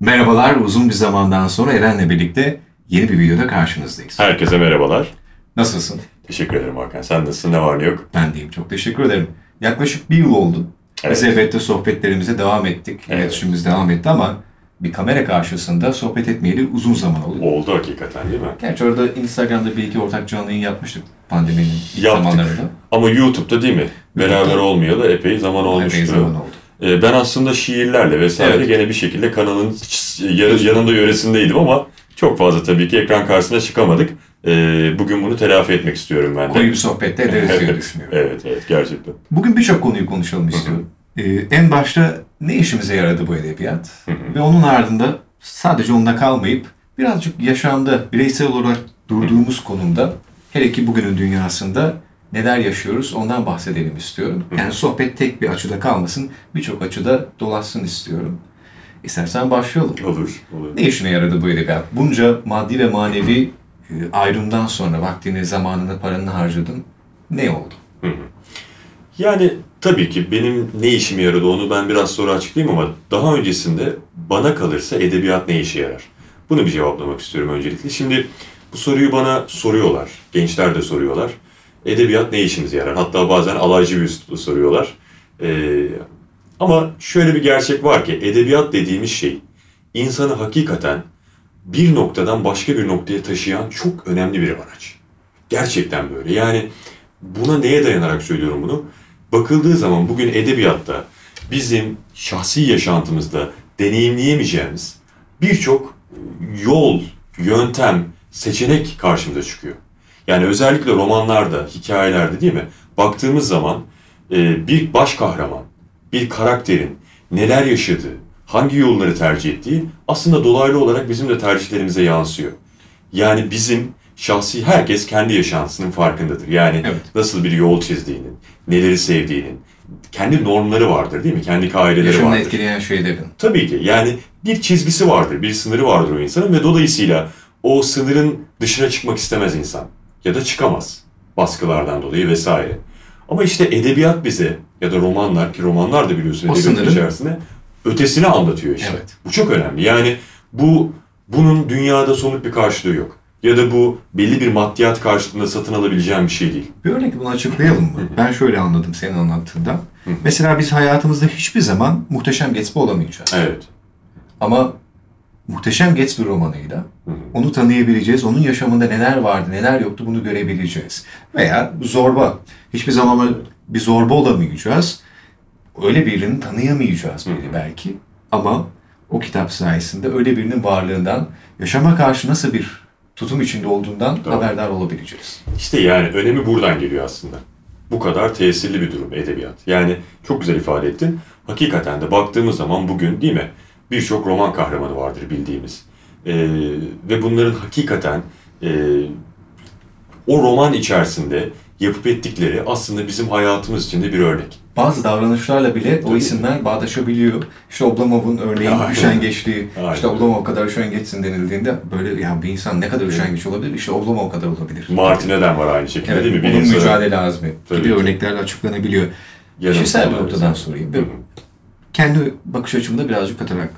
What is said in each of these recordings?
Merhabalar, uzun bir zamandan sonra Eren'le birlikte yeni bir videoda karşınızdayız. Herkese merhabalar. Nasılsın? Teşekkür ederim Hakan. Sen nasılsın? Ne var ne yok? Ben deyim, çok teşekkür ederim. Yaklaşık bir yıl oldu. Biz Evet. elbette sohbetlerimize devam ettik, Evet. iletişimimiz devam etti ama bir kamera karşısında sohbet etmeyeli uzun zaman oldu. Oldu hakikaten değil mi? Gerçi orada Instagram'da bir iki ortak canlı yayın yapmıştık pandeminin Yaptık. zamanlarında. Ama YouTube'da değil mi? Beraber YouTube'da. olmayalı epey zaman Epey olmuştu. zaman oldu. Ee, ben aslında şiirlerle vesaire Evet. gene bir şekilde kanalın ya- yanında yöresindeydim ama çok fazla tabii ki ekran karşısına çıkamadık. Ee, bugün bunu telafi etmek istiyorum ben de. Koyu bir sohbette ederiz diye düşünüyorum. Evet evet gerçekten. Bugün birçok konuyu konuşalım istiyorum. Ee, en başta ne işimize yaradı bu edebiyat? Hı. Ve onun ardında sadece onunla kalmayıp birazcık yaşamda bireysel olarak durduğumuz konumda hele ki bugünün dünyasında neler yaşıyoruz ondan bahsedelim istiyorum. Yani sohbet tek bir açıda kalmasın, birçok açıda dolaşsın istiyorum. İstersen başlayalım. Olur. olur. Ne işine yaradı bu edebiyat? Bunca maddi ve manevi e, ayrımdan sonra vaktini, zamanını, paranı harcadın. Ne oldu? Yani tabii ki benim ne işime yaradı onu ben biraz sonra açıklayayım ama daha öncesinde bana kalırsa edebiyat ne işe yarar? Bunu bir cevaplamak istiyorum öncelikle. Şimdi bu soruyu bana soruyorlar. Gençler de soruyorlar. Edebiyat ne işimize yarar? Hatta bazen alaycı bir üslupla soruyorlar. Ee, ama şöyle bir gerçek var ki edebiyat dediğimiz şey insanı hakikaten bir noktadan başka bir noktaya taşıyan çok önemli bir araç. Gerçekten böyle. Yani buna neye dayanarak söylüyorum bunu? Bakıldığı zaman bugün edebiyatta bizim şahsi yaşantımızda deneyimleyemeyeceğimiz birçok yol, yöntem, seçenek karşımıza çıkıyor. Yani özellikle romanlarda, hikayelerde değil mi? Baktığımız zaman e, bir baş kahraman, bir karakterin neler yaşadığı, hangi yolları tercih ettiği aslında dolaylı olarak bizim de tercihlerimize yansıyor. Yani bizim şahsi herkes kendi yaşantısının farkındadır. Yani Evet. nasıl bir yol çizdiğinin, neleri sevdiğinin, kendi normları vardır değil mi? Kendi kaideleri Yaşamını vardır. etkileyen şeylerin. Tabii ki yani bir çizgisi vardır, bir sınırı vardır o insanın ve dolayısıyla o sınırın dışına çıkmak istemez insan. Ya da çıkamaz baskılardan dolayı vesaire. Ama işte edebiyat bize ya da romanlar ki romanlar da biliyorsun sınırın- içerisinde ötesini anlatıyor işte. Evet. Bu çok önemli. Yani bu bunun dünyada somut bir karşılığı yok. Ya da bu belli bir maddiyat karşılığında satın alabileceğin bir şey değil. Bir örnek bunu açıklayalım mı? Ben şöyle anladım senin anlattığından. Mesela biz hayatımızda hiçbir zaman muhteşem Gatsby olamayacağız. Evet. Ama muhteşem Gatsby romanıyla Hı hı. onu tanıyabileceğiz. Onun yaşamında neler vardı, neler yoktu bunu görebileceğiz. Veya zorba. Hiçbir zaman bir zorba olamayacağız. Öyle birini tanıyamayacağız bile belki. Ama o kitap sayesinde öyle birinin varlığından, yaşama karşı nasıl bir tutum içinde olduğundan Doğru. haberdar olabileceğiz. İşte yani önemi buradan geliyor aslında. Bu kadar tesirli bir durum edebiyat. Yani çok güzel ifade ettin. Hakikaten de baktığımız zaman bugün değil mi? Birçok roman kahramanı vardır bildiğimiz. Ee, ve bunların hakikaten e, o roman içerisinde yapıp ettikleri aslında bizim hayatımız için de bir örnek. Bazı davranışlarla bile o isimler bağdaşabiliyor. İşte Oblomov'un örneğin Aynen. üşengeçliği. Aynen. İşte Oblomov kadar üşengeçsin denildiğinde böyle ya bir insan ne kadar üşengeç olabilir? İşte Oblomov kadar olabilir. Martineden var aynı şekilde Evet, değil mi? bunun Bilimsel- mücadele azmi Tabii gibi ki. örneklerle açıklanabiliyor. Yanılsamalar Kişisel bir noktadan sorayım. Hı hı. Kendi bakış açımda birazcık katarak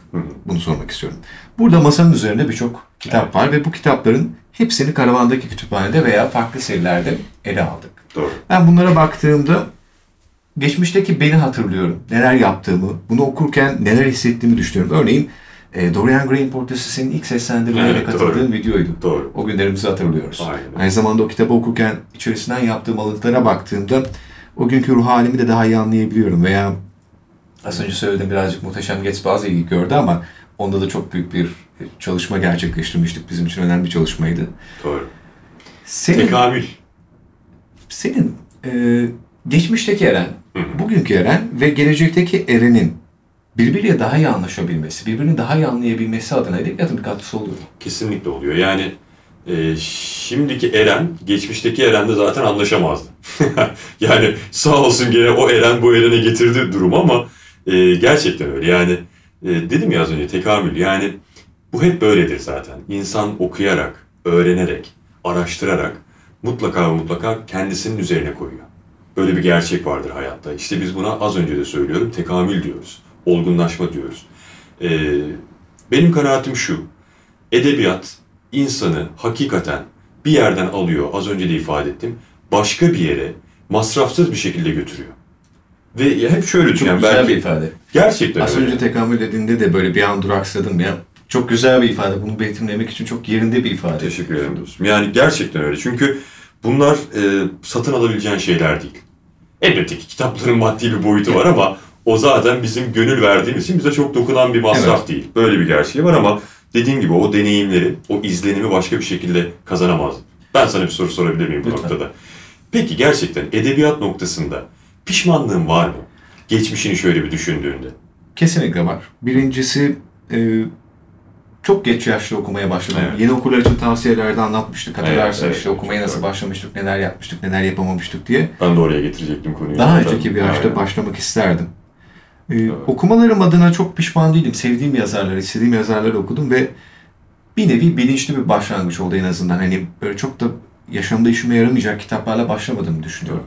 bunu sormak istiyorum. Burada masanın üzerinde birçok kitap var ve bu kitapların hepsini karavandaki kütüphanede veya farklı serilerde ele aldık. Doğru. Ben bunlara baktığımda geçmişteki beni hatırlıyorum. Neler yaptığımı, bunu okurken neler hissettiğimi düşünüyorum. Örneğin e, Dorian Gray'in portresi senin ilk seslendirmelere Evet, katıldığın videoydu. Doğru. O günlerimizi hatırlıyoruz. Aynen. Aynı zamanda o kitabı okurken içerisinden yaptığım alıntılara baktığımda o günkü ruh halimi de daha iyi anlayabiliyorum. Veya az önce söylediğim birazcık Muhteşem az ilgi gördü ama onda da çok büyük bir çalışma gerçekleştirmiştik. Bizim için önemli bir çalışmaydı. Doğru. Senin, Tekamül. senin e, geçmişteki Eren, Hı hı. bugünkü Eren ve gelecekteki Eren'in birbiriyle daha iyi anlaşabilmesi, birbirini daha iyi anlayabilmesi adına edebiyatın bir katkısı oluyor? Kesinlikle oluyor. Yani e, şimdiki Eren, geçmişteki Eren'de zaten anlaşamazdı. yani sağ olsun gene o Eren bu Eren'e getirdi durum ama e, gerçekten öyle. Yani e, dedim ya az önce tekamül. Yani bu hep böyledir zaten. İnsan okuyarak, öğrenerek, araştırarak mutlaka ve mutlaka kendisinin üzerine koyuyor. Böyle bir gerçek vardır hayatta. İşte biz buna az önce de söylüyorum tekamül diyoruz. Olgunlaşma diyoruz. Ee, Benim kanaatim şu. Edebiyat insanı hakikaten bir yerden alıyor, az önce de ifade ettim, başka bir yere masrafsız bir şekilde götürüyor. Ve ya hep şöyle Çok güzel belki bir ifade. gerçekten Az öyle. önce tekamül dediğinde de böyle bir an duraksadım ya. Çok güzel bir ifade. Bunu betimlemek için çok yerinde bir ifade. Teşekkür ederim dostum. Yani gerçekten öyle. Çünkü bunlar e, satın alabileceğin şeyler değil. Elbette ki kitapların maddi bir boyutu var ama o zaten bizim gönül verdiğimiz için bize çok dokunan bir masraf Evet. değil. Böyle bir gerçeği var ama dediğim gibi o deneyimleri, o izlenimi başka bir şekilde kazanamaz. Ben sana bir soru sorabilir miyim bu Lütfen. noktada? Peki gerçekten edebiyat noktasında pişmanlığın var mı? Geçmişini şöyle bir düşündüğünde. Kesinlikle var. Birincisi e, çok geç yaşta okumaya başladım. Evet. Yeni okurlar için tavsiyelerde anlatmıştık. Hatırlarsın Evet, işte evet. okumaya nasıl Çok. başlamıştık, neler yapmıştık, neler yapamamıştık diye. Ben de oraya getirecektim konuyu. Daha zaten. önceki bir yaşta Aynen. başlamak isterdim. Ee, Okumalarım adına çok pişman değilim. Sevdiğim yazarları, istediğim yazarları okudum ve bir nevi bilinçli bir başlangıç oldu en azından. Hani böyle çok da yaşamda işime yaramayacak kitaplarla başlamadığımı düşünüyorum.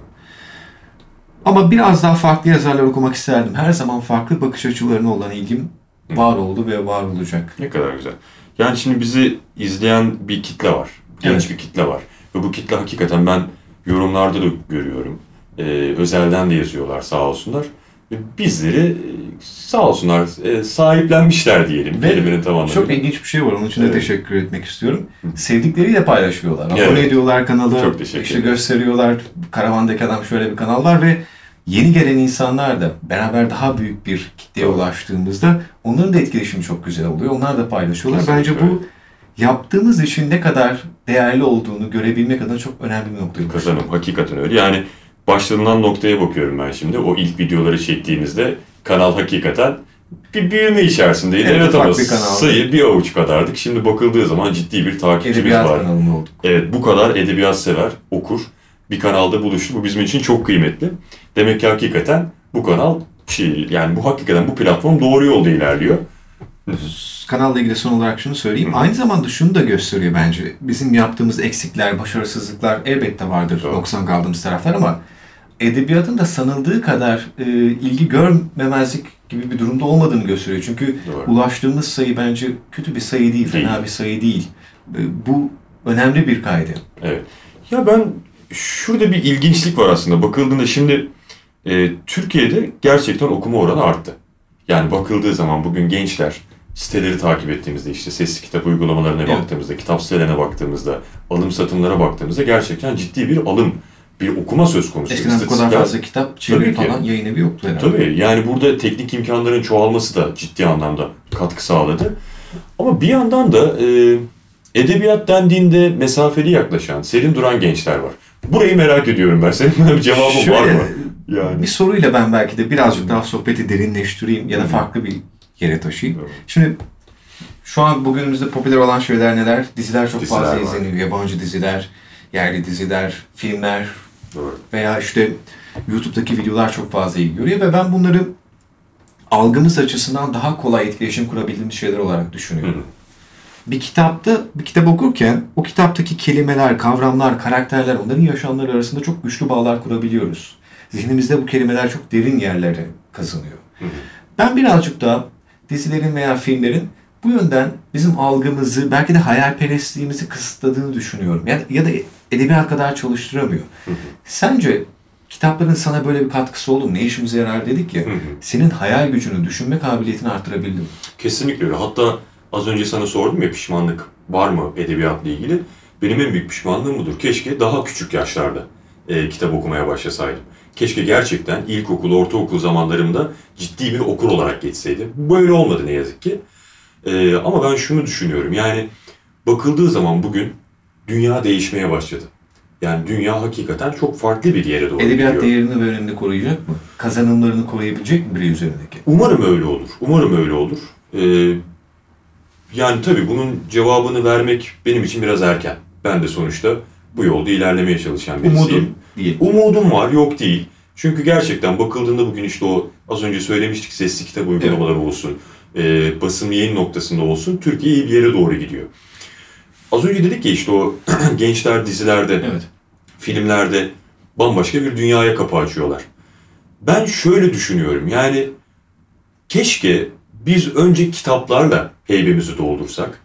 Ama biraz daha farklı yazarlar okumak isterdim. Her zaman farklı bakış açılarına olan ilgim var oldu ve var olacak. Ne kadar güzel. Yani şimdi bizi izleyen bir kitle var. Genç Evet. bir kitle var. Ve bu kitle hakikaten ben yorumlarda da görüyorum. Ee, özelden de yazıyorlar sağ olsunlar. Ve bizleri e, sağ olsunlar e, sahiplenmişler diyelim. Ve. Çok ilginç bir şey var. Onun için de Evet. teşekkür etmek istiyorum. Sevdikleriyle paylaşıyorlar. Abone Evet. ediyorlar kanalı. Çok teşekkür işte gösteriyorlar. Karavandaki adam şöyle bir kanal var ve yeni gelen insanlar da beraber daha büyük bir kitleye ulaştığımızda onların da etkileşimi çok güzel oluyor. Onlar da paylaşıyorlar. Kesinlikle Bence bu yaptığımız işin ne kadar değerli olduğunu görebilmek adına çok önemli bir nokta. Kazanım. Hakikaten öyle. Yani başlanılan noktaya bakıyorum ben şimdi. O ilk videoları çektiğimizde kanal hakikaten bir büyüme içerisindeydi. Evet, Evet, ama bir kanaldı. sayı bir avuç kadardık. Şimdi bakıldığı zaman ciddi bir takipçimiz Edebiyat var. kanalında olduk. Evet bu kadar edebiyat sever, okur bir kanalda buluştu. Bu bizim için çok kıymetli. Demek ki hakikaten bu kanal şey, yani bu hakikaten bu platform doğru yolda ilerliyor. Kanalla ilgili son olarak şunu söyleyeyim. Hı. Aynı zamanda şunu da gösteriyor bence. Bizim yaptığımız eksikler, başarısızlıklar elbette vardır. Doğru. Noksan kaldığımız taraflar ama edebiyatın da sanıldığı kadar e, ilgi görmemezlik gibi bir durumda olmadığını gösteriyor. Çünkü Doğru. ulaştığımız sayı bence kötü bir sayı değil, fena Değil. bir sayı değil. E, bu önemli bir kaydı. Evet. Ya ben şurada bir ilginçlik var aslında. Bakıldığında şimdi e, Türkiye'de gerçekten okuma oranı arttı. Yani bakıldığı zaman bugün gençler siteleri takip ettiğimizde işte sesli kitap uygulamalarına Evet. baktığımızda, kitap sitelerine baktığımızda, alım satımlara baktığımızda gerçekten ciddi bir alım, bir okuma söz konusu. Eskiden bu kadar fazla kitap çeviri Tabii ki. falan yayın evi yoktu herhalde. Tabii yani burada teknik imkanların çoğalması da ciddi anlamda katkı sağladı. Ama bir yandan da e, edebiyat dendiğinde mesafeli yaklaşan, serin duran gençler var. Burayı merak ediyorum ben. Senin bir cevabın Şöyle, var mı? Yani. Bir soruyla ben belki de birazcık daha sohbeti derinleştireyim ya da farklı bir yere taşıyayım. Doğru. Şimdi şu an bugünümüzde popüler olan şeyler neler? Diziler çok Diziler fazla var. izleniyor. Yabancı diziler, yerli diziler, filmler Doğru. veya işte YouTube'daki videolar çok fazla ilgi görüyor ve ben bunları algımız açısından daha kolay etkileşim kurabildiğimiz şeyler olarak düşünüyorum. Bir kitapta, bir kitap okurken o kitaptaki kelimeler, kavramlar, karakterler, onların yaşamları arasında çok güçlü bağlar kurabiliyoruz. Zihnimizde bu kelimeler çok derin yerlere kazanıyor. Hı hı. Ben birazcık daha dizilerin veya filmlerin bu yönden bizim algımızı, belki de hayalperestliğimizi kısıtladığını düşünüyorum. Ya, ya da edebiyat kadar çalıştıramıyor. Hı hı. Sence kitapların sana böyle bir katkısı oldu mu? Ne işimize yarar dedik ya. Hı hı. Senin hayal gücünü, düşünme kabiliyetini arttırabildi mi? Kesinlikle öyle. Hatta az önce sana sordum ya pişmanlık var mı edebiyatla ilgili? Benim en büyük pişmanlığım budur. Keşke daha küçük yaşlarda e, kitap okumaya başlasaydım. Keşke gerçekten ilkokul, ortaokul zamanlarımda ciddi bir okur olarak geçseydim. Böyle olmadı ne yazık ki. E, ama ben şunu düşünüyorum. Yani bakıldığı zaman bugün dünya değişmeye başladı. Yani dünya hakikaten çok farklı bir yere doğru Edebiyat gidiyor. değerini ve önemini koruyacak mı? Kazanımlarını koruyabilecek mi birey üzerindeki? Umarım öyle olur. Umarım öyle olur. Ee, yani tabii bunun cevabını vermek benim için biraz erken. Ben de sonuçta bu yolda ilerlemeye çalışan birisiyim. Umudun değil. Umudum var, yok değil. Çünkü gerçekten bakıldığında bugün işte o az önce söylemiştik sesli kitap uygulamaları olsun, e, basın yayın noktasında olsun Türkiye iyi bir yere doğru gidiyor. Az önce dedik ya işte o gençler dizilerde, Evet. filmlerde bambaşka bir dünyaya kapı açıyorlar. Ben şöyle düşünüyorum yani keşke biz önce kitaplarla heybemizi doldursak.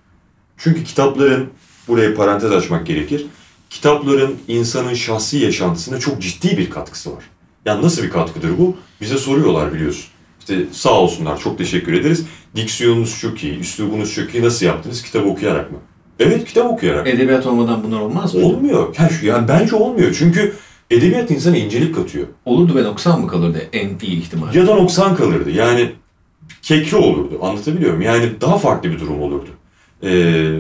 Çünkü kitapların, buraya parantez açmak gerekir. Kitapların insanın şahsi yaşantısına çok ciddi bir katkısı var. Yani nasıl bir katkıdır bu? Bize soruyorlar biliyorsun. İşte sağ olsunlar çok teşekkür ederiz. Diksiyonunuz çok iyi, üslubunuz çok iyi. Nasıl yaptınız? Kitap okuyarak mı? Evet kitap okuyarak. Edebiyat olmadan bunlar olmaz mı? Olmuyor. Yani, yani bence olmuyor. Çünkü edebiyat insana incelik katıyor. Olurdu ve noksan mı kalırdı en iyi ihtimal? Ya da noksan kalırdı. Yani kekri olurdu. Anlatabiliyor muyum? Yani daha farklı bir durum olurdu. Ee,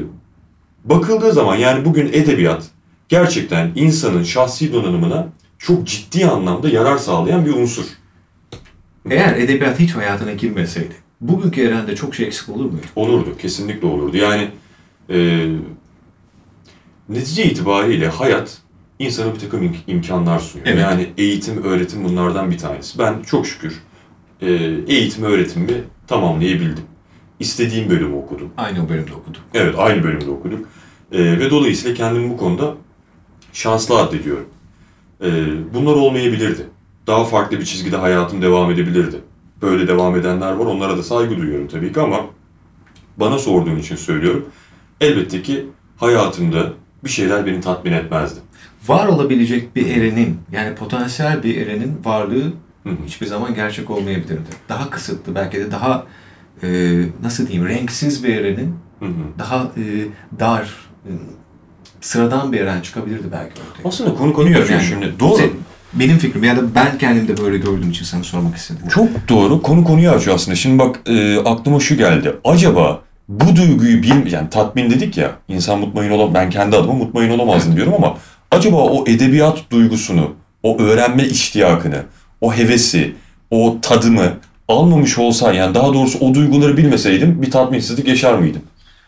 bakıldığı zaman yani bugün edebiyat gerçekten insanın şahsi donanımına çok ciddi anlamda yarar sağlayan bir unsur. Eğer edebiyat hiç hayatına girmeseydi, bugünkü Eren'de çok şey eksik olur muydu? Olurdu. Kesinlikle olurdu. Yani e, netice itibariyle hayat insana bir takım im- imkanlar sunuyor. Evet. Yani eğitim, öğretim bunlardan bir tanesi. Ben çok şükür e, eğitim, öğretimimi tamamlayabildim. İstediğim bölümü okudum. Aynı bölümde okuduk. Evet, aynı bölümde okuduk. E, ve dolayısıyla kendimi bu konuda şanslı addediyorum. E, bunlar olmayabilirdi. Daha farklı bir çizgide hayatım devam edebilirdi. Böyle devam edenler var, onlara da saygı duyuyorum tabii ki ama bana sorduğun için söylüyorum. Elbette ki hayatımda bir şeyler beni tatmin etmezdi. Var olabilecek bir Eren'in, yani potansiyel bir Eren'in varlığı Hı hiçbir zaman gerçek olmayabilirdi. Daha kısıtlı, belki de daha e, nasıl diyeyim, renksiz bir Eren'in Hı hı. daha e, dar, e, sıradan bir Eren çıkabilirdi belki ortaya. Aslında konu konuyu yani. şimdi. Doğru. Se- Benim fikrim ya da ben kendimde böyle gördüğüm için sana sormak istedim. Çok doğru. Konu konuyu açıyor aslında. Şimdi bak e, aklıma şu geldi. Acaba bu duyguyu bil yani tatmin dedik ya insan mutmain olam ben kendi adıma mutmain olamazdım diyorum ama acaba o edebiyat duygusunu, o öğrenme iştiyakını, o hevesi, o tadımı almamış olsaydım yani daha doğrusu o duyguları bilmeseydim bir tatminsizlik yaşar mıydım?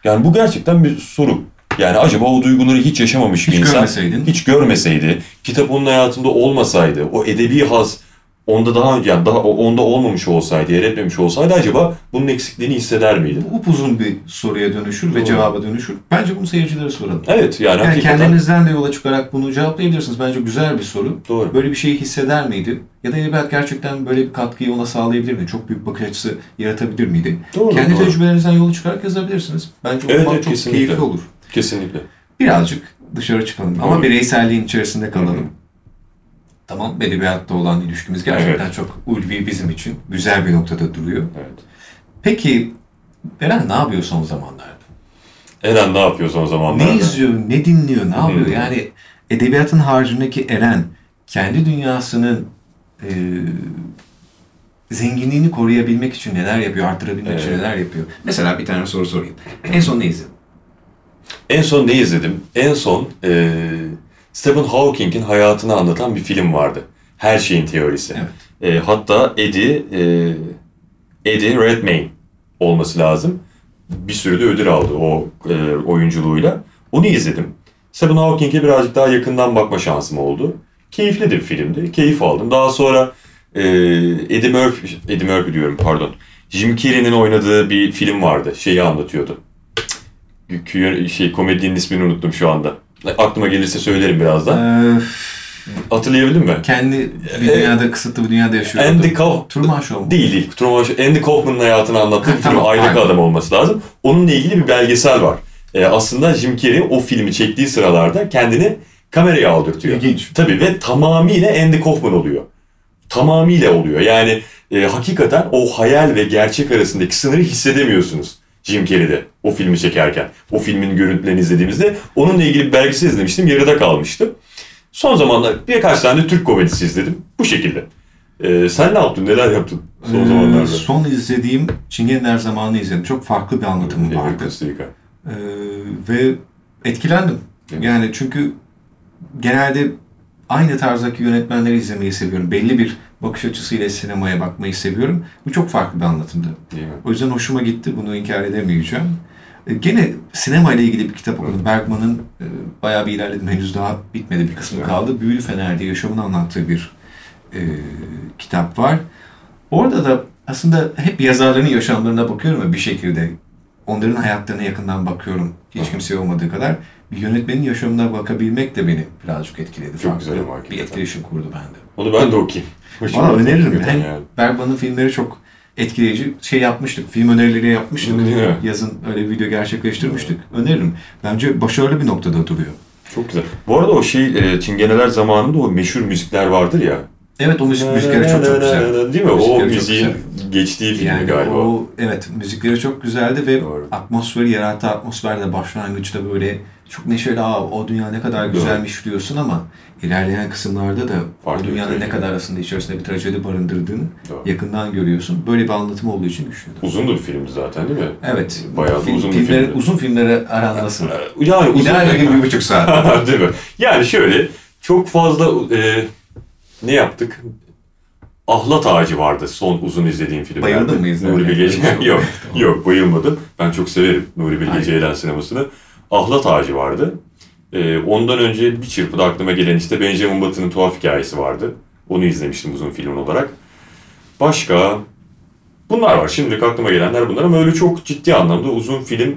Yani bu gerçekten bir soru. Yani acaba o duyguları hiç yaşamamış Hiç bir insan görmeseydin. hiç görmeseydi, kitap onun hayatında olmasaydı, o edebi haz onda daha önce yani daha onda olmamış olsaydı, yer etmemiş olsaydı acaba bunun eksikliğini hisseder miydi? Bu upuzun bir soruya dönüşür ve Doğru. cevaba dönüşür. Bence bunu seyircilere soralım. Evet yani, Yani hakikaten kendinizden de yola çıkarak bunu cevaplayabilirsiniz. Bence güzel bir soru. doğru. Böyle bir şeyi hisseder miydi? Ya da edebiyat gerçekten böyle bir katkıyı ona sağlayabilir miydi? Çok büyük bakış açısı yaratabilir miydi? Doğru, Kendi doğru. tecrübelerinizden yola çıkarak yazabilirsiniz. Bence Evet, okumak evet, çok kesinlikle. keyifli olur. Kesinlikle. Birazcık dışarı çıkalım ama Doğru. bireyselliğin içerisinde kalalım. Hı hı. Tamam, edebiyatta olan ilişkimiz gerçekten çok ulvi bizim için. Güzel bir noktada duruyor. Evet. Peki Eren ne yapıyor son zamanlarda? Eren ne yapıyor son zamanlarda? Ne izliyor, ne dinliyor, ne yapıyor? Hı. Yani edebiyatın haricindeki Eren kendi dünyasının e, zenginliğini koruyabilmek için neler yapıyor, arttırabilmek için Evet. neler yapıyor? Mesela bir tane soru sorayım. En son ne izledin? En son ne izledim? En son eee Stephen Hawking'in hayatını anlatan bir film vardı. Her şeyin teorisi. Evet. Eee, hatta Eddie, eee, Eddie Redmayne olması lazım. Bir sürü de ödül aldı o eee, oyunculuğuyla. Onu izledim. Stephen Hawking'e birazcık daha yakından bakma şansım oldu. Keyifli de bir filmdi. Keyif aldım. Daha sonra eee Eddie Murphy, Eddie Murphy diyorum pardon. Jim Carrey'nin oynadığı bir film vardı. Şeyi anlatıyordu. Şey komedinin ismini unuttum şu anda. Aklıma gelirse söylerim birazdan. Ee, Hatırlayabildin mi? kendi bir Evet. dünyada, kısıtlı bir dünyada yaşıyor. Andy Kauf Truman Show mu? değil değil. Truman Show- Andy Kaufman'ın hayatını anlattığı bir tamam, film Aydaki aynen. Adam olması lazım. Onunla ilgili bir belgesel var. Ee, aslında Jim Carrey o filmi çektiği sıralarda kendini kameraya aldırtıyor. İlginç. Tabii ve tamamıyla Andy Kaufman oluyor. Tamamıyla oluyor. Yani e, hakikaten o hayal ve gerçek arasındaki sınırı hissedemiyorsunuz Jim Carrey'de o filmi çekerken. O filmin görüntülerini izlediğimizde onunla ilgili bir belgesel izlemiştim. Yarıda kalmıştım. Son zamanlar birkaç tane Türk komedisi izledim. Bu şekilde. E, sen ne yaptın? Neler yaptın son Ee, zamanlarda? son izlediğim Çingeneler Zamanı izledim. Çok farklı bir anlatımı Evet, vardı. Costa. Ee, ve etkilendim. Evet. Yani çünkü genelde aynı tarzdaki yönetmenleri izlemeyi seviyorum. Belli bir bakış açısıyla sinemaya bakmayı seviyorum. Bu çok farklı bir anlatımdı. Değil mi? O yüzden hoşuma gitti. Bunu inkar edemeyeceğim. Ee, gene sinema ile ilgili bir kitap okudum. Bergman'ın e, bayağı bir ilerledim. Henüz daha bitmedi bir kısmı Evet. kaldı. Büyülü Fener diye yaşamını anlattığı bir e, kitap var. Orada da aslında hep yazarların yaşamlarına bakıyorum ve bir şekilde onların hayatlarına yakından bakıyorum. Hiç kimseye olmadığı kadar. Bir yönetmenin yaşamına bakabilmek de beni birazcık etkiledi. Çok Farklı güzel Bir hakikaten. etkileşim kurdu bende. Onu ben de okuyayım. Valla gitti öneririm. Hem yani. Bergman'ın filmleri çok etkileyici şey yapmıştık. Film önerileri yapmıştık. Mi? Yazın öyle bir video gerçekleştirmiştik. Öneririm. Bence başarılı bir noktada duruyor. Çok güzel. Bu arada o şey e, Çingeneler zamanında o meşhur müzikler vardır ya. Evet o müzik, müzikleri çok çok güzel. Değil mi? O müziğin geçtiği film Yani galiba. o evet müzikleri çok güzeldi ve Doğru. atmosferi yarattığı atmosferde başlangıçta böyle çok neşeli Aa, o dünya ne kadar güzelmiş diyorsun ama ilerleyen kısımlarda da Farklı o dünyanın ne kadar aslında içerisinde bir trajedi barındırdığını Doğru. yakından görüyorsun. Böyle bir anlatım olduğu için güçlüydü. Uzun bir filmdi zaten değil mi? Evet. Bayağı da Film- uzun bir filmleri- filmdi. Uzun filmlere aran nasıl? Yani uzun İdeal bir buçuk saat. Değil mi? Yani şöyle çok fazla e, ne yaptık? Ahlat Ağacı vardı son uzun izlediğim filmlerde. Bayıldın mı izlerken? Nuri Bilge Yok. yok, yok bayılmadım. Ben çok severim Nuri Bilge. Ceylan sinemasını. Ahlat Ağacı vardı. E, ondan önce bir çırpıda aklıma gelen işte Benjamin Button'ın tuhaf hikayesi vardı. Onu izlemiştim uzun film olarak. Başka bunlar var. Şimdilik aklıma gelenler bunlar ama öyle çok ciddi anlamda uzun film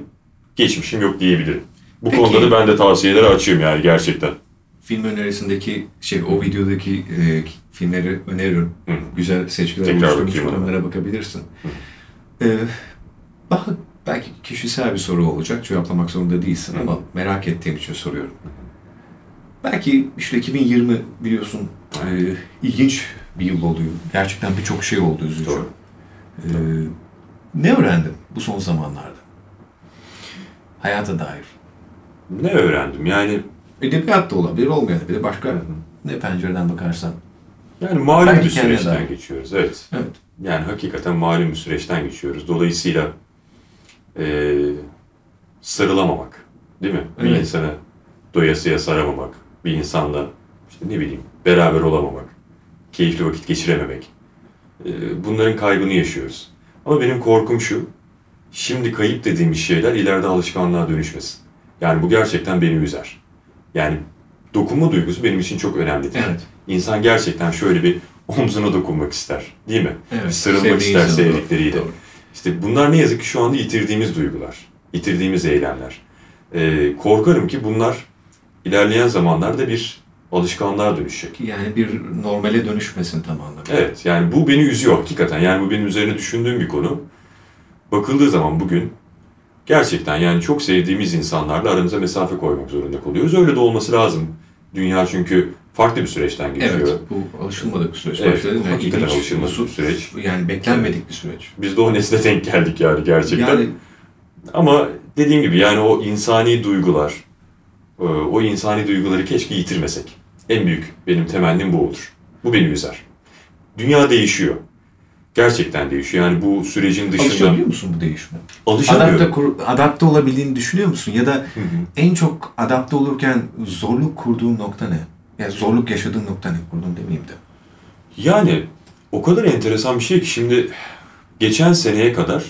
geçmişim yok diyebilirim. Bu Peki. konuda da ben de tavsiyeleri açayım yani gerçekten. Film önerisindeki şey o videodaki e, filmleri öneriyorum. Hı. Güzel seçkiler Tekrar oluşturmuş onlara bakabilirsin. E, daha belki kişisel bir soru olacak. Cevaplamak zorunda değilsin Hı. ama merak ettiğim için soruyorum. Belki işte 2020 biliyorsun e, ilginç bir yıl oluyor. Gerçekten birçok şey oldu üzücü. Doğru. E, ne öğrendin bu son zamanlarda? Hayata dair. Ne öğrendim? Yani Edebiyat da olabilir, olmayabilir. Başka ne pencereden bakarsan. yani malum Belki bir süreçten geçiyoruz. Evet. Evet. Yani hakikaten malum bir süreçten geçiyoruz. Dolayısıyla eee sarılamamak, değil mi? Bir Evet. insana doyasıya saramamak, bir insanla işte ne bileyim beraber olamamak, keyifli vakit geçirememek. Eee, bunların kaybını yaşıyoruz. Ama benim korkum şu, şimdi kayıp dediğimiz şeyler ileride alışkanlığa dönüşmesin. Yani bu gerçekten beni üzer. Yani dokunma duygusu benim için çok önemlidir. Evet. İnsan gerçekten şöyle bir omzuna dokunmak ister, değil mi? Evet, sarılmak ister sevdikleriyle. doğru. İşte bunlar ne yazık ki şu anda yitirdiğimiz duygular, yitirdiğimiz eylemler. Ee, korkarım ki bunlar ilerleyen zamanlarda bir alışkanlığa dönüşecek. Yani bir normale dönüşmesin tam anlamıyla. Evet, yani bu beni üzüyor hakikaten. Yani bu benim üzerine düşündüğüm bir konu. Bakıldığı zaman bugün gerçekten yani çok sevdiğimiz insanlarla aramıza mesafe koymak zorunda kalıyoruz. Öyle de olması lazım. Dünya çünkü farklı bir süreçten geçiyor. Evet, bu alışılmadık bir süreç. Evet, Başladın hakikaten ilginç, alışılmadık bir süreç. Yani beklenmedik bir süreç. Biz de o nesle denk geldik yani gerçekten. Yani Ama dediğim gibi yani o insani duygular, e, o insani duyguları keşke yitirmesek. En büyük benim temennim bu olur. Bu beni üzer. Dünya değişiyor. Gerçekten değişiyor. Yani bu sürecin dışında alışabiliyor musun bu değişime? alışamıyorum. Adapte, adapte olabildiğini düşünüyor musun? Ya da Hı hı. en çok adapte olurken zorluk kurduğun nokta ne? Ya zorluk yaşadığın nokta ne? Kurdun demeyeyim de. Yani o kadar enteresan bir şey ki şimdi geçen seneye kadar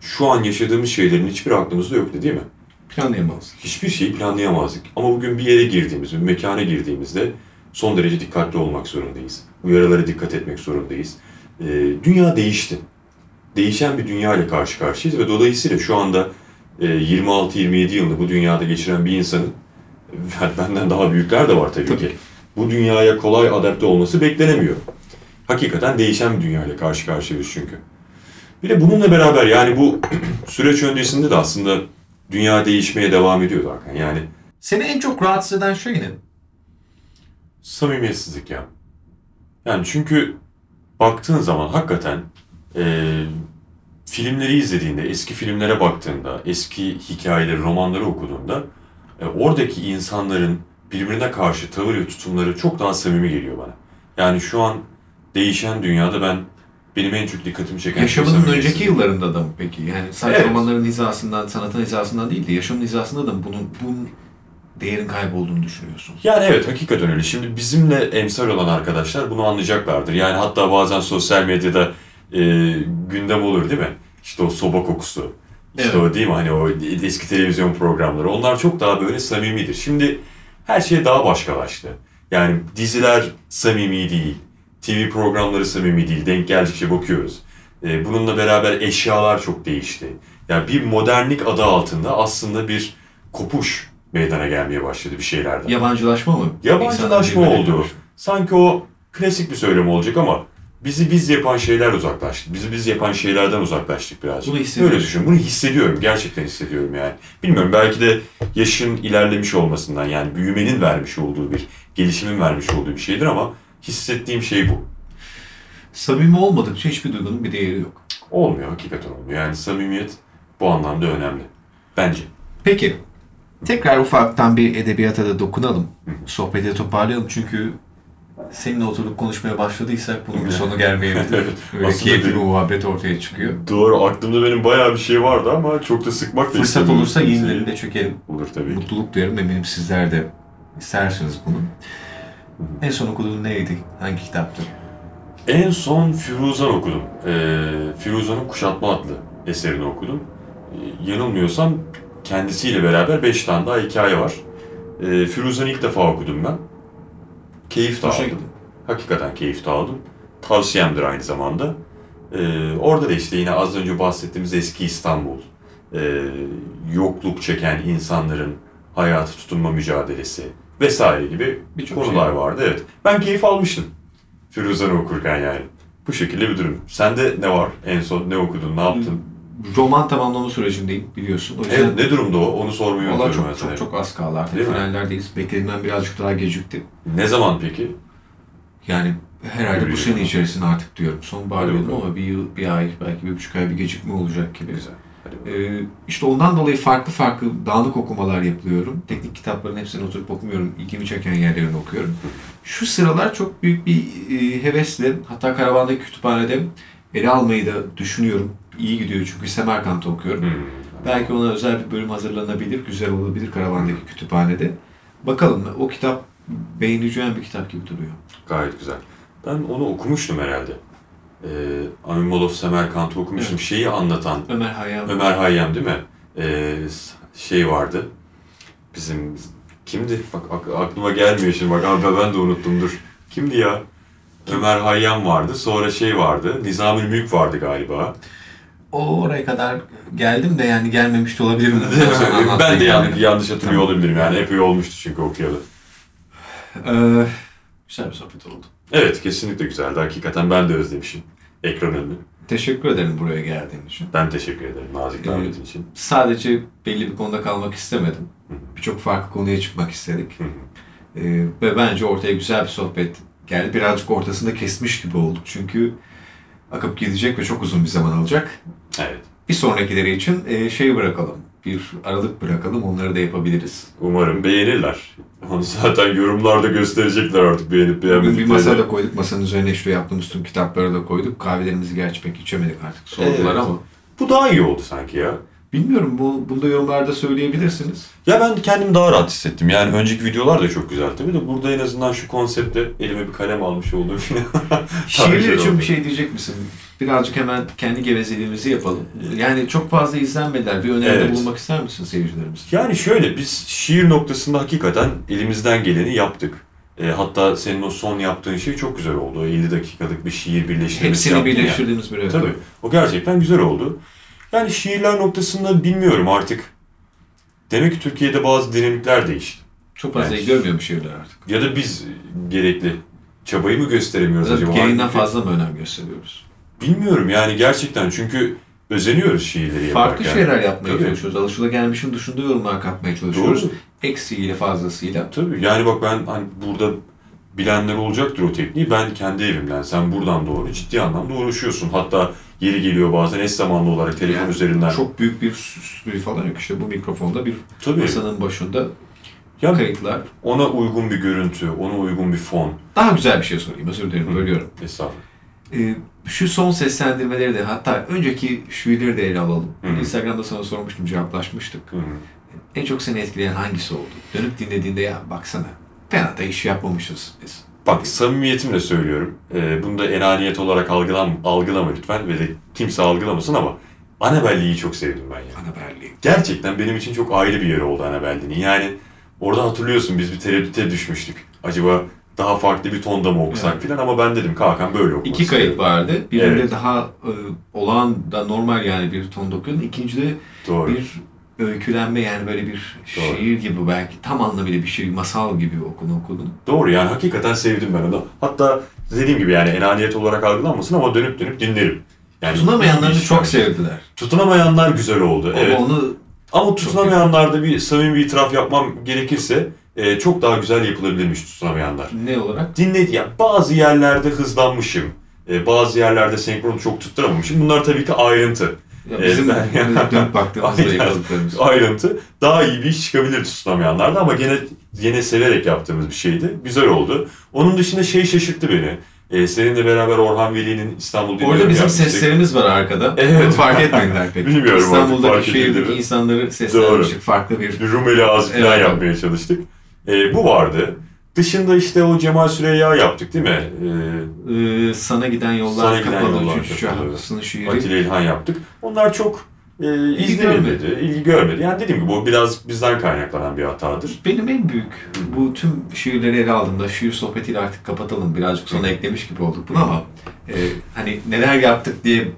şu an yaşadığımız şeylerin hiçbir aklımızda yoktu değil mi? Planlayamazsın. hiçbir şeyi planlayamazdık. Ama bugün bir yere girdiğimiz, bir mekana girdiğimizde son derece dikkatli olmak zorundayız. Uyarılara dikkat etmek zorundayız. Ee, dünya değişti. Değişen bir dünya ile karşı karşıyayız ve dolayısıyla şu anda e, 26-27 yılını bu dünyada geçiren bir insanın, benden daha büyükler de var tabii, Tabii ki, bu dünyaya kolay adapte olması beklenemiyor. Hakikaten değişen bir dünya ile karşı karşıyayız çünkü. Bir de bununla beraber yani bu süreç öncesinde de aslında dünya değişmeye devam ediyordu Hakan. Yani Seni en çok rahatsız eden şey ne? samimiyetsizlik ya. Yani çünkü baktığın zaman hakikaten eee, filmleri izlediğinde, eski filmlere baktığında, eski hikayeleri, romanları okuduğunda e, oradaki insanların birbirine karşı tavır ve tutumları çok daha samimi geliyor bana. Yani şu an değişen dünyada ben benim en çok dikkatimi çeken şey Yaşamının samimiyetsizlik. önceki yıllarında da mı peki? Yani sadece Evet. romanların hizasından, sanatın hizasından değil de yaşamın hizasında da mı bunun, bunun değerin kaybolduğunu düşünüyorsun? Yani evet hakikaten öyle. Şimdi bizimle emsal olan arkadaşlar bunu anlayacaklardır. Yani hatta bazen sosyal medyada e, gündem olur değil mi? İşte o soba kokusu. İşte Evet. o değil mi hani o eski televizyon programları. Onlar çok daha böyle samimidir. Şimdi her şey daha başkalaştı. Yani diziler samimi değil. TV programları samimi değil. Denk geldikçe bakıyoruz. E, bununla beraber eşyalar çok değişti. Yani bir modernlik adı altında aslında bir kopuş meydana gelmeye başladı bir şeylerden. Yabancılaşma mı? Yabancılaşma birbirine oldu. Sanki o klasik bir söylem olacak ama bizi biz yapan şeyler uzaklaştık. Bizi biz yapan şeylerden uzaklaştık birazcık. Bunu hissediyorum. Öyle düşün. Bunu hissediyorum. Gerçekten hissediyorum yani. Bilmiyorum belki de yaşın ilerlemiş olmasından yani büyümenin vermiş olduğu bir, gelişimin vermiş olduğu bir şeydir ama hissettiğim şey bu. Samimi olmadıkça hiçbir duygunun bir değeri yok. Olmuyor, hakikaten olmuyor. Yani samimiyet bu anlamda önemli. Bence. Peki, tekrar ufaktan bir edebiyata da dokunalım. Sohbeti toparlayalım çünkü seninle oturup konuşmaya başladıysak bunun bir sonu gelmeyebilir. Böyle keyifli bir muhabbet ortaya çıkıyor. Doğru, aklımda benim bayağı bir şey vardı ama çok da sıkmak da Fırsat istemiyorum olursa kimseyi. yenilerinde çökelim. Olur tabii ki. Mutluluk duyarım eminim sizler de istersiniz bunu. En son okuduğun neydi? Hangi kitaptı? En son Firuzan okudum. Ee, Firuzan'ın Kuşatma adlı eserini okudum. Ee, yanılmıyorsam kendisiyle beraber 5 tane daha hikaye var. Ee, Firuzan'ı ilk defa okudum ben. Keyif de aldım. gitti. Hakikaten keyif de aldım. Tavsiyemdir aynı zamanda. Ee, orada da işte yine az önce bahsettiğimiz eski İstanbul, ee, yokluk çeken insanların hayatı tutunma mücadelesi vesaire gibi Birçok konular şey. vardı. Evet. Ben keyif almıştım. Firuzan'ı okurken yani. Bu şekilde bir durum. Sende ne var? En son ne okudun? Ne yaptın? Roman tamamlama sürecindeyim biliyorsun. O yüzden Evet, ne durumda o? Onu sormayı Valla çok, çok çok az kaldı artık Değil mi? finallerdeyiz. Beklediğimden birazcık daha gecikti. Ne zaman peki? Yani herhalde bu Biliyorum. sene içerisinde artık diyorum. Sonbahar dedim ama bir yıl, bir ay, belki bir buçuk ay bir gecikme olacak gibi. Güzel. Ee, işte ondan dolayı farklı farklı dağınık okumalar yapıyorum. Teknik kitapların hepsini oturup okumuyorum. İlgimi çeken yerlerini okuyorum. Şu sıralar çok büyük bir e, hevesle hatta karavandaki kütüphanede ele almayı da düşünüyorum. İyi gidiyor çünkü Semerkant'ı okuyorum. Hmm. Belki ona özel bir bölüm hazırlanabilir, güzel olabilir karavandaki kütüphanede. Bakalım o kitap beğeneceğim bir kitap gibi duruyor. Gayet güzel. Ben onu okumuştum herhalde. Ee, Amin Semerkant'ı okumuştum. Şeyi anlatan Ömer Hayyam. Ömer Hayyam değil mi? Ee, şey vardı. Bizim kimdi? Bak ak- aklıma gelmiyor şimdi. Bak abi ben de unuttum dur. Kimdi ya? Ömer Hayyam vardı. Sonra şey vardı. Nizamül Mülk vardı galiba. O oraya kadar geldim de yani gelmemiş de olabilirim. Ben de yani. yanlış, yanlış hatırlıyor olabilirim. Yani epey olmuştu çünkü okuyalı. Ee, güzel bir sohbet oldu. Evet kesinlikle güzeldi. Hakikaten ben de özlemişim ekran önünü. Teşekkür ederim buraya geldiğin için. Ben teşekkür ederim nazik davetin için. Sadece belli bir konuda kalmak istemedim. Birçok farklı konuya çıkmak istedik. Hı hı. Ee, ve bence ortaya güzel bir sohbet geldi. Birazcık ortasında kesmiş gibi olduk. Çünkü akıp gidecek ve çok uzun bir zaman alacak. Evet. Bir sonrakileri için e, şey bırakalım. Bir aralık bırakalım. Onları da yapabiliriz. Umarım beğenirler. Onu zaten yorumlarda gösterecekler artık beğenip Bugün bir beğenmediklerini. masada koyduk. Masanın üzerine işte yaptığımız tüm kitapları da koyduk. Kahvelerimizi gerçi pek içemedik artık. Sordular Evet. ama. Bu daha iyi oldu sanki ya. Bilmiyorum. Bu, bunu da yorumlarda söyleyebilirsiniz. Ya ben kendimi daha rahat hissettim. Yani önceki videolar da çok güzel tabii de burada en azından şu konsepte elime bir kalem almış falan. Şiirler için bir şey diyecek misin? Birazcık hemen kendi gevezeliğimizi yapalım. Yani çok fazla izlenmediler. Bir öneride Evet. bulunmak ister misin seyircilerimize? Yani şöyle biz şiir noktasında hakikaten elimizden geleni yaptık. E, hatta senin o son yaptığın şey çok güzel oldu. O 50 dakikalık bir şiir birleştirmesi Hepsini birleştirdiğimiz bir evet. Tabii. O gerçekten güzel oldu. Yani şiirler noktasında bilmiyorum artık. Demek ki Türkiye'de bazı dinamikler değişti. Çok fazla Yani- iyi görmüyor bu şiirler artık. Ya da biz gerekli çabayı mı gösteremiyoruz Ya acaba? gereğinden fazla mı önem gösteriyoruz? Bilmiyorum yani gerçekten çünkü özeniyoruz şiirleri yaparken. Farklı şeyler yapmaya Tabii. çalışıyoruz. Alışılagelmişin dışında yorumlar katmaya çalışıyoruz. Doğru. Eksiğiyle fazlasıyla. Tabii yani bak ben hani burada bilenler olacaktır o tekniği. Ben kendi evimden sen buradan doğru ciddi anlamda uğraşıyorsun. Hatta yeri geliyor bazen eş zamanlı olarak telefon Yani üzerinden. Çok büyük bir stüdyo falan yok. İşte bu mikrofonda bir Tabii. masanın başında Ya kayıtlar. ona uygun bir görüntü, ona uygun bir fon. Daha güzel bir şey sorayım. Özür dilerim. Bölüyorum. Estağfurullah. Ee, şu son seslendirmeleri de hatta önceki şiirleri de ele alalım. Hı. Instagram'da sana sormuştum, cevaplaşmıştık. Hı. En çok seni etkileyen hangisi oldu? Dönüp dinlediğinde ya baksana fena da iş yapmamışız biz. Bak samimiyetimle söylüyorum. Ee, bunu da enaniyet olarak algılam, algılama lütfen ve de kimse algılamasın ama Annabelle'yi çok sevdim ben ya. Anaberli. Gerçekten benim için çok ayrı bir yeri oldu Annabelle'nin. Yani orada hatırlıyorsun biz bir tereddüte düşmüştük. Acaba daha farklı bir tonda mı okusak Evet. filan ama ben dedim Hakan böyle okumak İki kayıt vardı. Birinde Evet. daha e, olağan da normal yani bir ton okuyordun. İkincide Doğru. bir öykülenme yani böyle bir Doğru. şiir gibi belki tam anlamıyla bir şiir, masal gibi okunu okudun. Doğru yani hakikaten sevdim ben onu. Hatta dediğim gibi yani enaniyet olarak algılanmasın ama dönüp dönüp dinlerim. Yani Tutunamayanları çok bence. sevdiler. Tutunamayanlar güzel oldu. evet. Ama onu Ama tutunamayanlarda bir samimi bir itiraf yapmam gerekirse e, çok daha güzel yapılabilirmiş tutunamayanlar. ne olarak? Dinledi ya bazı yerlerde hızlanmışım. E, bazı yerlerde senkronu çok tutturamamışım. Bunlar tabii ki ayrıntı. Ya Evet, bizim ben- dönüp baktığımızda yakaladıklarımız. Ayrıntı. Daha iyi bir iş çıkabilir tutunamayanlarda ama gene yine severek yaptığımız bir şeydi. Güzel oldu. Onun dışında şey şaşırttı beni. E, seninle beraber Orhan Veli'nin İstanbul Dinliyorum Orada bizim yapmıştık. seslerimiz var arkada. Evet. Fark etmediler pek. Bilmiyorum artık İstanbul'daki edildi şehirdeki insanları seslenmiştik. Farklı bir Rumeli ağzı falan Evet. yapmaya çalıştık. E, bu vardı. Dışında işte o Cemal Süreyya yaptık değil mi? E, Ee, sana giden yollar Sana Giden kapalı. Yollar Üçüncü şahsının şiiri. Atilla İlhan yaptık. Onlar çok e, izlenilmedi, ilgi görmedi. Yani dediğim gibi bu biraz bizden kaynaklanan bir hatadır. Benim en büyük bu tüm şiirleri ele aldığımda şiir sohbetiyle artık kapatalım. Birazcık sona eklemiş gibi olduk bunu ama e, hani neler yaptık diye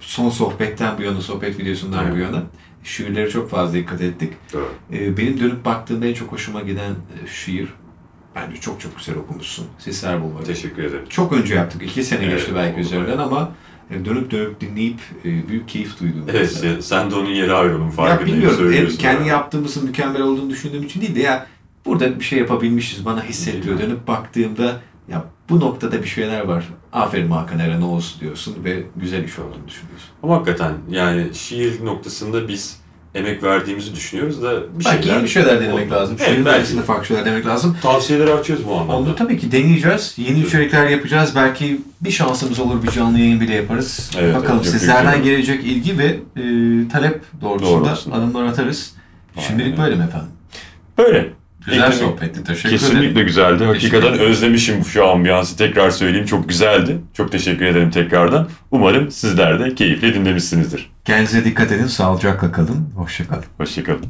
son sohbetten bu yana, sohbet videosundan Evet. bu yana şiirlere çok fazla dikkat ettik. Doğru. E, benim dönüp baktığımda en çok hoşuma giden e, şiir bence çok çok güzel okumuşsun. Sisler Bulvarı. Teşekkür ederim. Çok önce yaptık. iki sene Evet, geçti belki üzerinden ama e, dönüp dönüp dinleyip e, büyük keyif duydum. Evet, mesela. sen, de onun yeri ayrı onun Ya farkındayım. bilmiyorum. Hep kendi yani. yaptığımızın mükemmel olduğunu düşündüğüm için değil de ya burada bir şey yapabilmişiz bana hissettiriyor. Dönüp baktığımda ya bu noktada bir şeyler var. Aferin Hakan Eren Oğuz diyorsun ve güzel iş olduğunu düşünüyorsun. Ama hakikaten yani şiir noktasında biz emek verdiğimizi düşünüyoruz da bir belki şeyler... yeni bir şeyler denemek lazım. Evet, belki. farklı şeyler denemek lazım. Tavsiyeleri açıyoruz bu anlamda. Onu tabii ki deneyeceğiz. Yeni içerikler yapacağız. Belki bir şansımız olur bir canlı yayın bile yaparız. Evet, Bakalım evet, sizlerden gelecek ilgi ve e, talep doğrultusunda Doğrultusunda. adımlar atarız. Şimdilik Aynen. böyle mi efendim? Böyle. Güzel Eklemek- sohbetti. Teşekkür Kesinlikle ederim. güzeldi. Hakikaten ederim. özlemişim şu ambiyansı. Tekrar söyleyeyim. Çok güzeldi. Çok teşekkür ederim tekrardan. Umarım sizler de keyifle dinlemişsinizdir. Kendinize dikkat edin. Sağlıcakla kalın. Hoşça kalın. Hoşçakalın.